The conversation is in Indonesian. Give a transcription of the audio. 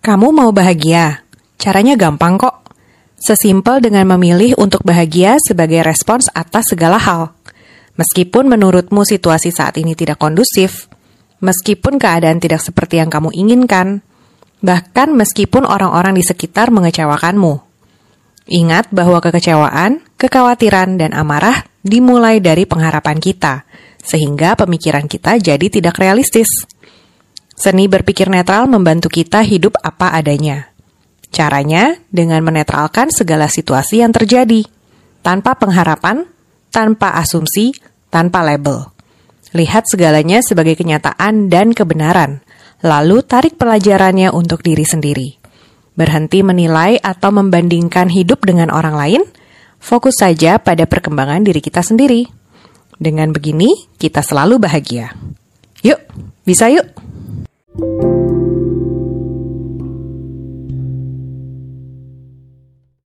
Kamu mau bahagia? Caranya gampang kok. Sesimpel dengan memilih untuk bahagia sebagai respons atas segala hal. Meskipun menurutmu situasi saat ini tidak kondusif, meskipun keadaan tidak seperti yang kamu inginkan, bahkan meskipun orang-orang di sekitar mengecewakanmu. Ingat bahwa kekecewaan, kekhawatiran, dan amarah dimulai dari pengharapan kita, sehingga pemikiran kita jadi tidak realistis. Seni berpikir netral membantu kita hidup apa adanya. Caranya dengan menetralkan segala situasi yang terjadi, tanpa pengharapan, tanpa asumsi, tanpa label. Lihat segalanya sebagai kenyataan dan kebenaran, lalu tarik pelajarannya untuk diri sendiri. Berhenti menilai atau membandingkan hidup dengan orang lain, fokus saja pada perkembangan diri kita sendiri. Dengan begini, kita selalu bahagia. Yuk, bisa yuk!